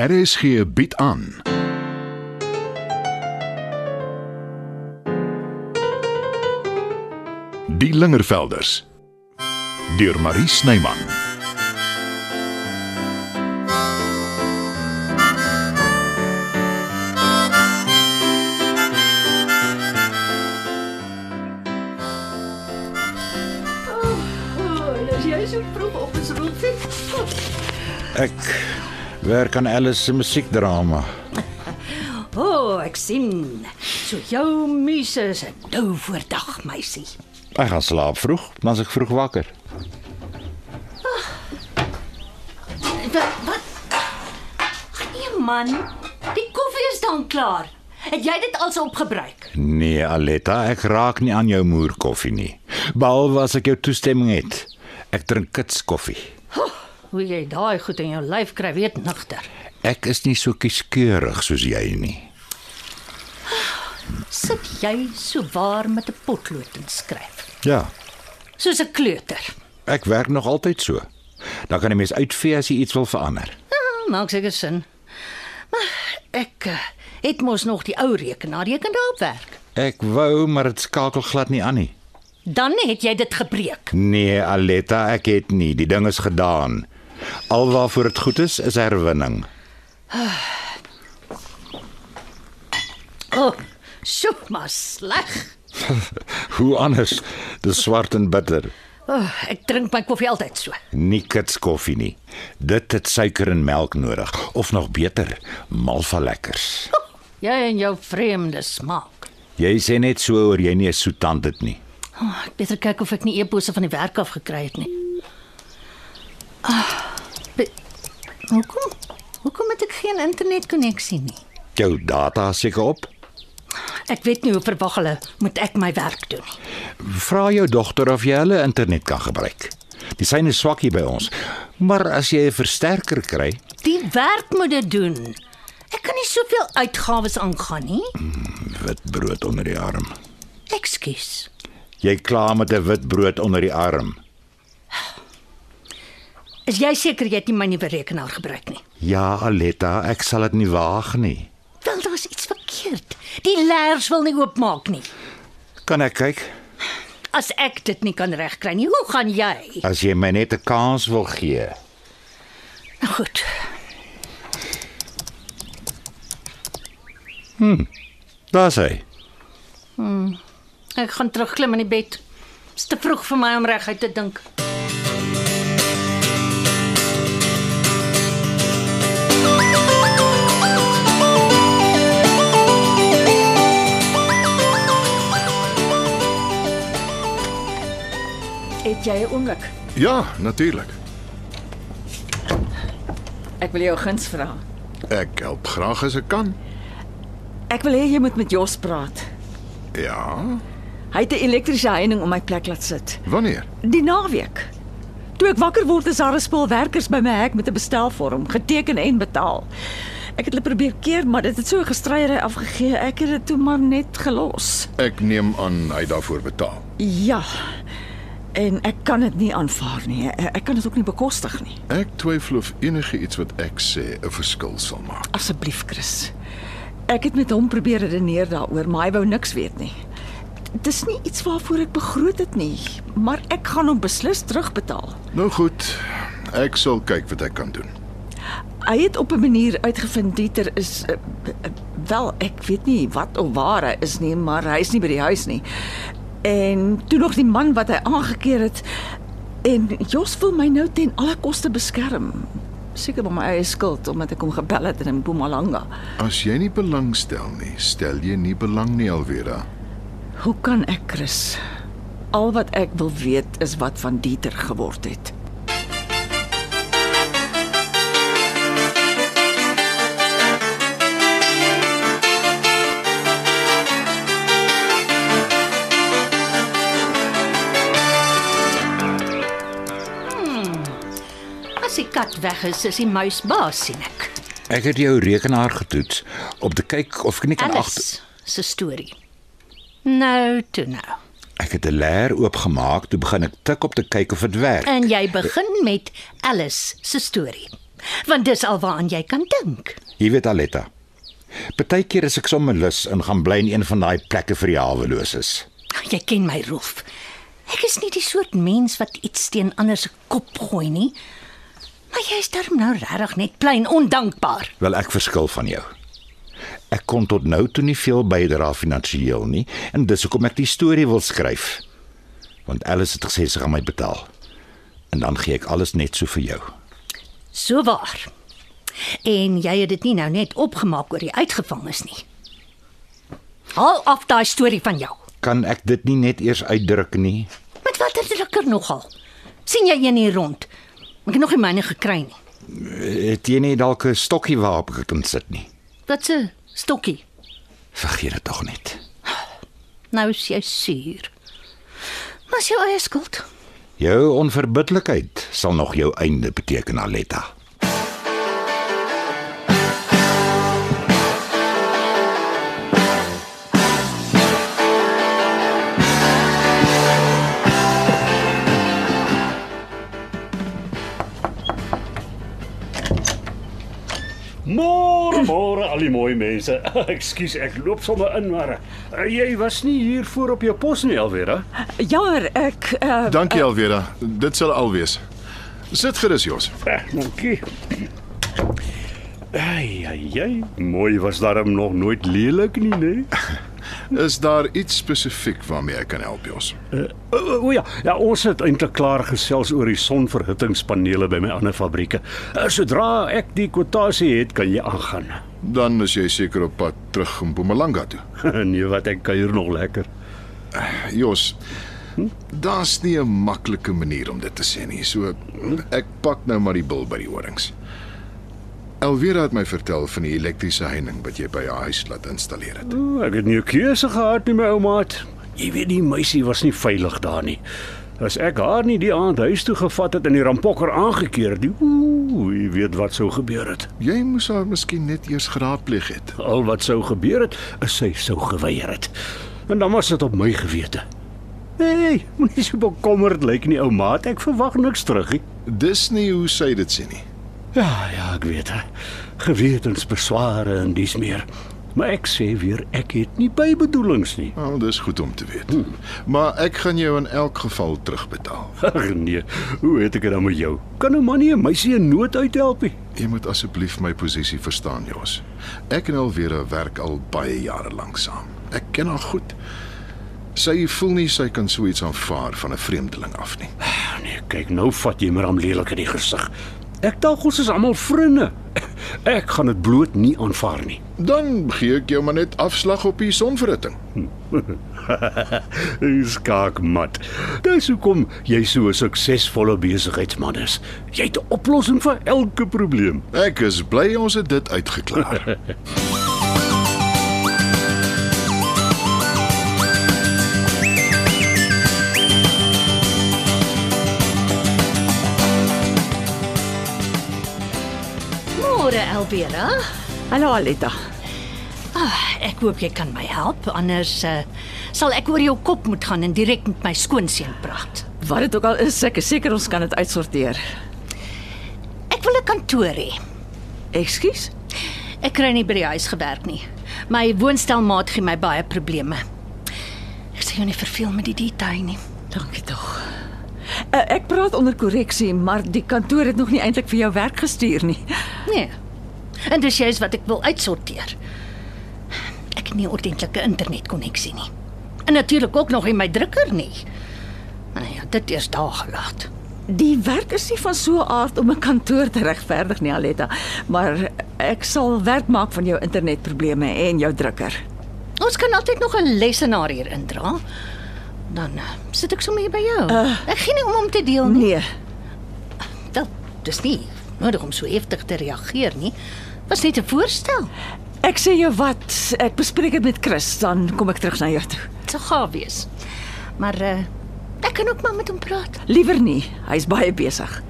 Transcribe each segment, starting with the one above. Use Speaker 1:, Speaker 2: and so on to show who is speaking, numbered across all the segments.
Speaker 1: RSG bied aan. Die Lingervelders deur Marie Snyman.
Speaker 2: Oh, as jy so vroeg op is Rolfie.
Speaker 3: Ek werk aan Alice se musiekdrama.
Speaker 2: O, oh, ek sien. So jou muse is 'n dou voordag meisie.
Speaker 3: Ek gaan slaap vroeg, dan as ek vroeg wakker.
Speaker 2: Wat wat? Nee man, die koffie is dan klaar. Het jy dit als opgebruik?
Speaker 3: Nee, Aletta, ek raak nie aan jou moerkoffie nie. Behalwe as ek jou toestemming het. Ek drink kits koffie.
Speaker 2: Hoe jy daai goed in jou lyf kry, weet nigter.
Speaker 3: Ek is nie so kieskeurig soos jy nie.
Speaker 2: Sit jy so waar met 'n potlood en skryf,
Speaker 3: Ja,
Speaker 2: soos 'n kleuter.
Speaker 3: ek werk nog altyd so. Dan kan 'n mens uitvee as jy iets wil verander.
Speaker 2: Ah, maak seker sin. Maar ek uh, het mos nog die ou rekenaar, jy kan daarop werk.
Speaker 3: Ek wou, maar dit skakel glad nie aan nie.
Speaker 2: Dan het jy dit gebreek.
Speaker 3: Nee, Aletta, ek het nie. Die ding is gedaan. Alwaarvoor dit goed is, is herwinning.
Speaker 2: O, oh, so maar sleg.
Speaker 3: Hoe anders? Dis swart en bitter.
Speaker 2: Oh, ek drink my koffie altyd so.
Speaker 3: Nie kits koffie nie. Dit het suiker en melk nodig of nog beter, malva lekkers.
Speaker 2: Jy en jou vreemde smaak.
Speaker 3: Jy sê net so oor jy nie 'n soet tand het nie.
Speaker 2: Oh, ek beter kyk of ek nie e-posse van die werk af gekry het nie. Ah, be- hoekom? Hoekom het ek geen internetkonneksie nie?
Speaker 3: Jou data seker op.
Speaker 2: Ek weet nie hoe verwag hulle moet ek my werk doen nie.
Speaker 3: Vra jou dogter of jy hulle internet kan gebruik. Die syne is swak hier by ons. Maar as jy 'n versterker kry,
Speaker 2: Die werk moet dit doen. Ek kan nie soveel uitgawes aangaan nie.
Speaker 3: wit brood onder die arm.
Speaker 2: Ekskuus.
Speaker 3: Jy kla met 'n wit brood onder die arm.
Speaker 2: Is jy seker jy het nie my nuwe rekenaar gebruik nie?
Speaker 3: Ja, Aletta, ek sal dit nie waag nie.
Speaker 2: Wel, daar's iets verkeerd. Die leers wil nie oopmaak nie.
Speaker 3: Kan ek kyk?
Speaker 2: As ek dit nie kan regkry nie, hoe gaan jy?
Speaker 3: As jy my net 'n kans wil gee.
Speaker 2: Nou goed.
Speaker 3: Daar's hy.
Speaker 2: Ek gaan terugklim in die bed. Dis te vroeg vir my om reguit te dink.
Speaker 4: Het jy 'n oomblik?
Speaker 1: Ja, natuurlik.
Speaker 4: Ek wil jou guns vra.
Speaker 1: Ek help graag as ek kan.
Speaker 4: Ek wil hê jy moet met Jos praat.
Speaker 1: Ja.
Speaker 4: Hy het 'n elektriese heining om my plek laat sit.
Speaker 1: Wanneer?
Speaker 4: Die naweek. Toe ek wakker word, is daar 'n spul werkers by my hek met 'n bestelvorm, geteken en betaal. Ek het hulle probeer keer, maar dit het so gestryery afgegee. Ek het dit toe maar net gelos.
Speaker 1: Ek neem aan hy daarvoor betaal.
Speaker 4: Ja. En ek kan dit nie aanvaar nie. Ek kan dit ook nie bekostig nie.
Speaker 1: Ek twyfel of enige iets wat ek sê 'n verskil sal maak.
Speaker 4: Asseblief, Chris. Ek het met hom probeer redeneer daaroor, maar hy wou niks weet nie. Dis nie iets waarvoor ek begroot het nie, maar ek gaan hom beslis terugbetaal.
Speaker 1: Nou goed. Ek sal kyk wat ek kan doen.
Speaker 4: Hy het op 'n manier uitgevind Dieter is uh, uh, wel, ek weet nie wat of waar hy is nie, maar hy is nie by die huis nie. En toe nog die man wat hy aangekeer het en Jos wil my nou ten alle koste beskerm. Seker maar my eie skuld omdat ek hom gebel het in Mpumalanga.
Speaker 1: As jy nie belangstel nie, stel jy nie belang nie Alvera.
Speaker 4: Hoe kan ek, Chris? Al wat ek wil weet is wat van Dieter geword het.
Speaker 2: Kat weg is, is die muis baas sien ek.
Speaker 3: Ek het jou rekenaar getoets om te kyk of ek nie kan agter
Speaker 2: se storie. Nou, toe nou.
Speaker 3: Ek het 'n leer oopgemaak, toe begin ek tik op te kyk of dit werk.
Speaker 2: En jy begin met Alice se storie. Want dis alwaaraan jy kan dink.
Speaker 3: Jy weet Aletta. Partykeer is ek sommer lus en gaan bly in een van daai plekke vir die haweloses.
Speaker 2: Jy ken my Rolf. Ek is nie die soort mens wat iets teen ander se kop gooi nie. Maar jy's darm nou regtig net plain ondankbaar.
Speaker 3: Wel ek verskil van jou. Ek kon tot nou toe nie veel bydra finansiëel nie en dis hoekom ek die storie wil skryf. Want Alice het gesê sy gaan my betaal. En dan gee ek alles net so vir jou.
Speaker 2: So waar. En jy het dit nie nou net opgemaak oor die uitgevanges nie. Haal af daai storie van jou.
Speaker 3: Kan ek dit nie net eers uitdruk nie?
Speaker 2: Met watter drukker nogal? sien jy een hier rond? Ek het nog nie myne gekry nie.
Speaker 3: Het jy nie dalk 'n stokkie waarop ek kan sit nie?
Speaker 2: Wat 'n stokkie.
Speaker 3: Vergeet dit tog net.
Speaker 2: Nou is jy suur. Maar is jou eie skuld.
Speaker 3: Jou onverbiddelikheid sal nog jou einde beteken, Aletta.
Speaker 5: Die mooi mense. Ekskuus, ek loop sommer in maar uh, jy was nie hier voor op jou pos nie alweer, hè?
Speaker 4: Jammer, ek uh,
Speaker 1: Dankie Alvera. Dit sal al wees. Sit gerus, Jos.
Speaker 5: Eh, dankie. Ai ai ai. Mooi was daarom nog nooit lelik nie, né?
Speaker 1: Is daar iets spesifiek waarmee ek kan help, Jos?
Speaker 5: O uh, uh, ja, ja, ons het eintlik klaar gesels oor die sonverhittingspanele by my ander fabrieke. Uh, sodra ek die kwotasie het, kan jy aangaan.
Speaker 1: Dan is jy seker op pad terug in Mpumalanga toe.
Speaker 5: nee, wat ek kuier nog lekker.
Speaker 1: Jos, daar's nie 'n maklike manier om dit te sê nie. So ek pak nou maar die bil by die horings. Elvira het my vertel van die elektriese heining wat jy by haar huis laat installeer het.
Speaker 5: O, ek het nie 'n keuse gehad nie, my oumaat. Jy weet die meisie was nie veilig daar nie. As ek haar nie die aand huis toe gevat het en die rampokker aangekeer het, die, ooh, jy weet wat sou gebeur het.
Speaker 1: Jy moes haar miskien net eers geraadpleeg het.
Speaker 5: Al wat sou gebeur het, is sy sou geweier het. En dan was dit op my gewete. Hey, moenie so bekommerd lyk nie, ou maat. Ek verwag niks terug nie.
Speaker 1: Dis nie hoe sy dit sê nie.
Speaker 5: Ja, ja, ek weet. Gewetensbesware en dis meer. Maar ek sê weer, ek het nie bybedoelings nie.
Speaker 1: Wel, dis goed om te weet. Maar ek gaan jou in elk geval terugbetaal.
Speaker 5: Ag nee, hoe het ek dit dan met jou? Kan 'n man nie 'n meisie in nood uithelp nie?
Speaker 1: Jy moet asseblief my posisie verstaan, Jos. Ek en Elvira werk al baie jare lank saam. Ek ken haar goed. Sy voel nie sy kan so iets aanvaar van 'n vreemdeling af nie.
Speaker 5: Nee, kyk nou vat jy my ram lelik in die gesig. Ek dink ons is almal vriende. Ek gaan dit bloot nie aanvaar nie.
Speaker 1: Dan gee ek jou maar net afslag op die sonverhitting.
Speaker 5: Skaak mat. Dis hoekom jy so 'n suksesvolle besigheidsman is. Jy het 'n oplossing vir elke probleem.
Speaker 1: Ek is bly ons het dit uitgeklaar.
Speaker 2: Elvira.
Speaker 4: Hallo Aletta.
Speaker 2: Ah, ek hoop jy kan my help anders uh, sal ek oor jou kop moet gaan en direk met my skoonseun praat.
Speaker 4: Wat dit ook al is, ek is seker ons kan dit uitsorteer.
Speaker 2: Ek wil 'n kantoor hê.
Speaker 4: Ekskuus?
Speaker 2: Ek kry nie by die huis gewerk nie. My woonstelmaat gee my baie probleme. Ek sê jou nie verveel met die detail nie.
Speaker 4: Dankie tog. Uh, ek praat onder korreksie, maar die kantoor het nog nie eintlik vir jou werk gestuur nie.
Speaker 2: Nee. En dis juist wat ek wil uitsorteer. Ek het nie 'n ordentlike internetkonneksie nie. En natuurlik ook nog nie my drukker nie. Maar nou ja, dit eers daar gelaat.
Speaker 4: Die werk is nie van so 'n aard om 'n kantoor te regverdig nie, Aletta, maar ek sal werk maak van jou internetprobleme en jou drukker.
Speaker 2: Ons kan altyd nog 'n lesenaar hier indra. Dan uh, sit ek sommer hier by jou. Uh, ek gee nie om om te deel nie.
Speaker 4: Nee,
Speaker 2: Wel, dis nie nodig om so heftig te reageer nie. Was net 'n voorstel.
Speaker 4: ek sê jou wat, ek bespreek dit met Chris, dan kom ek terug na jou toe.
Speaker 2: Dit sal gaaf wees. Maar uh, ek kan ook maar met hom praat.
Speaker 4: Liewer nie, hy's baie besig.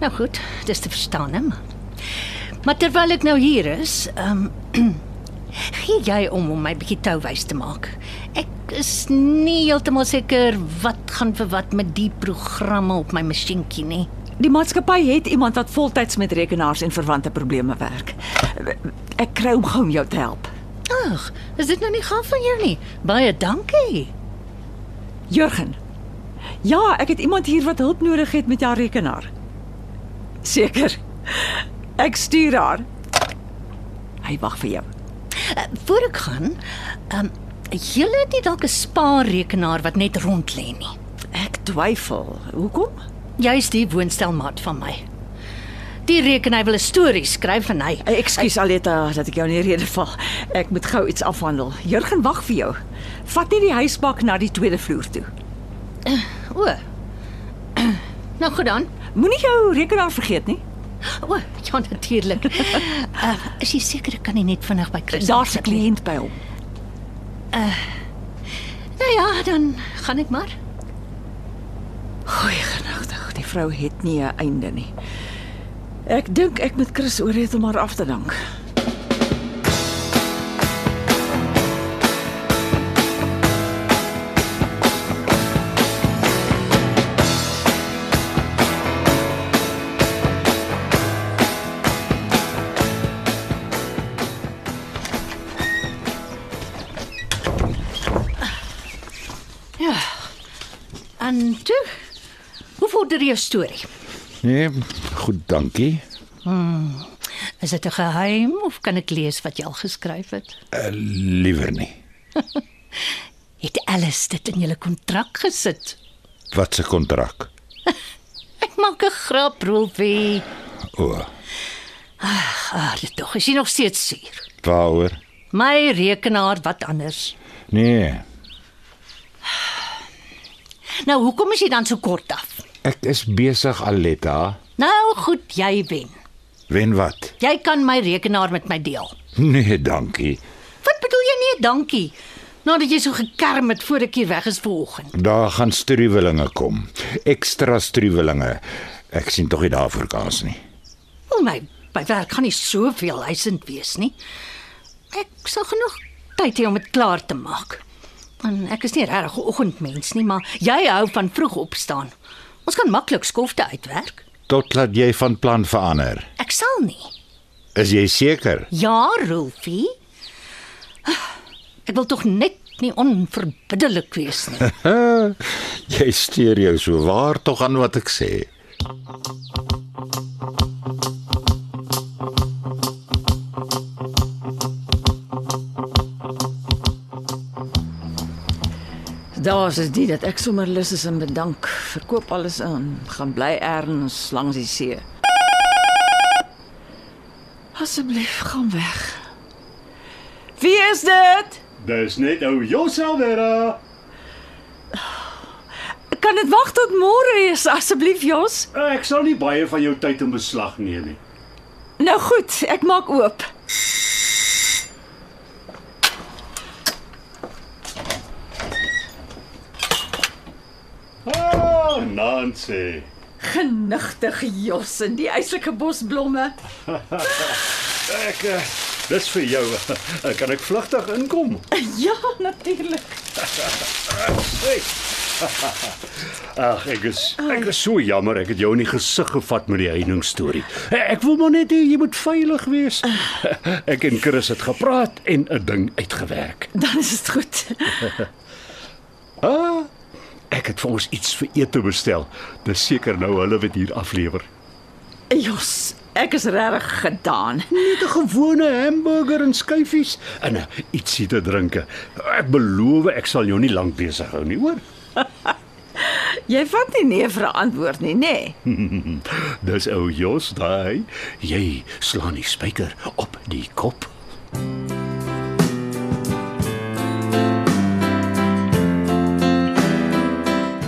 Speaker 2: Nou goed, dis te verstaan, hè. maar- Maar terwyl ek nou hier is, ehm um, gee jy om om my bietjie touwys te maak. Ek is nie heeltemal seker wat gaan vir wat met die programme op my masjienkie nie.
Speaker 4: Die maatskappy het iemand wat voltyds met rekenaars en verwante probleme werk. Ek kry hom gou om jou te help.
Speaker 2: Ag, is dit nou nie gaaf van jou nie? Baie dankie.
Speaker 4: Jurgen. Ja, ek het iemand hier wat hulp nodig het met jou rekenaar. Seker. Ek stuur haar. Hy wag vir jou.
Speaker 2: Uh, voor ek gaan, ehm um, julle het nie dalk 'n spaarrekenaar wat net rond lê nie.
Speaker 4: Ek twyfel. Hoekom?
Speaker 2: Jy's die woonstelmaat van my. Die reken hy wil 'n storie skryf en hy.
Speaker 4: Ekskuus Aletta dat ek jou in die rede val. Ek moet gou iets afhandel. Jurgen wag vir jou. Vat net die huisbak na die tweede vloer toe.
Speaker 2: O. Nou goed dan.
Speaker 4: Moenie jou rekenaar vergeet nie.
Speaker 2: O, ja natuurlik. uh, is jy seker ek kan nie net vinnig by Chris?
Speaker 4: Daar's 'n kliënt by hom.
Speaker 2: Nou ja, dan gaan ek maar.
Speaker 4: Die vrou het nie 'n einde nie. Ek dink ek moet Chris oorreed om haar af te dank.
Speaker 2: En toe, vorder jou storie?
Speaker 3: Nee, goed, dankie.
Speaker 2: Is dit 'n geheim of kan ek lees wat jy al geskryf het?
Speaker 3: Uh, liewer nie.
Speaker 2: Het Alice dit in julle kontrak gesit?
Speaker 3: Wat se kontrak?
Speaker 2: Ek maak 'n grap, Rolfie.
Speaker 3: O,
Speaker 2: Ah, dit tog is jy nog steeds suur.
Speaker 3: waaroor?
Speaker 2: My rekenaar, wat anders?
Speaker 3: Nee,
Speaker 2: Nou, hoekom is jy dan so kort af?
Speaker 3: Ek is besig Aletta.
Speaker 2: Nou goed, jy wen.
Speaker 3: Wen wat?
Speaker 2: Jy kan my rekenaar met my deel.
Speaker 3: Nee, dankie.
Speaker 2: Wat bedoel jy nee, dankie? Nadat jy so gekerm het voor ek hier weg is vanoggend.
Speaker 3: Daar gaan struwelinge kom. Ekstra struwelinge. Ek sien tog nie daarvoor kans nie.
Speaker 2: O my, my werk gaan nie soveel huisend wees nie. Ek sal genoeg tyd hê om dit klaar te maak. En ek is nie regtig 'n oggendmens nie, maar jy hou van vroeg opstaan. Ons kan maklik skofte uitwerk.
Speaker 3: Totdat jy van plan verander.
Speaker 2: Ek sal nie.
Speaker 3: Is jy seker?
Speaker 2: Ja, Rolfie. Ek wil tog net nie onverbiddelik wees nie.
Speaker 3: jy steur jou so waar tog aan wat ek sê.
Speaker 4: Daar's is dit dat ek sommer lus is en bedank. Verkoop alles in, gaan bly erns langs die see. Asseblief, gaan weg. Wie is dit?
Speaker 5: Dis net ou Joselvera.
Speaker 4: Kan dit wag tot môre is asseblief, Jos?
Speaker 5: Ek sal nie baie van jou tyd in beslag neem nie.
Speaker 4: Nou goed, ek maak oop.
Speaker 5: Ah, Nancy.
Speaker 4: Genigtig Jos en die eislike bosblomme.
Speaker 5: Ek uh, dis vir jou. Kan ek vlugtig inkom?
Speaker 4: Ja, natuurlik.
Speaker 5: Hey. Ag, ek is ek is so jammer ek het jou in die gesig gevat met die heining storie. Ek wil maar net hê jy moet veilig wees. Ek en Chris het gepraat en 'n ding uitgewerk.
Speaker 4: Dan is dit goed.
Speaker 5: Ah, ek het vir ons iets vir ete bestel. Dis seker nou hulle wat hier aflewer.
Speaker 4: Jos, ek is regtig gedaan.
Speaker 5: Net 'n gewone hamburger en skyfies en uh, ietsie te drinke. Ek beloof ek sal jou nie lank besig hou nie, hoor.
Speaker 4: Jy vat nie nee vir 'n antwoord nie, nê? Nee.
Speaker 5: Dis ou Jos daai. Jy slaan die spyker op die kop.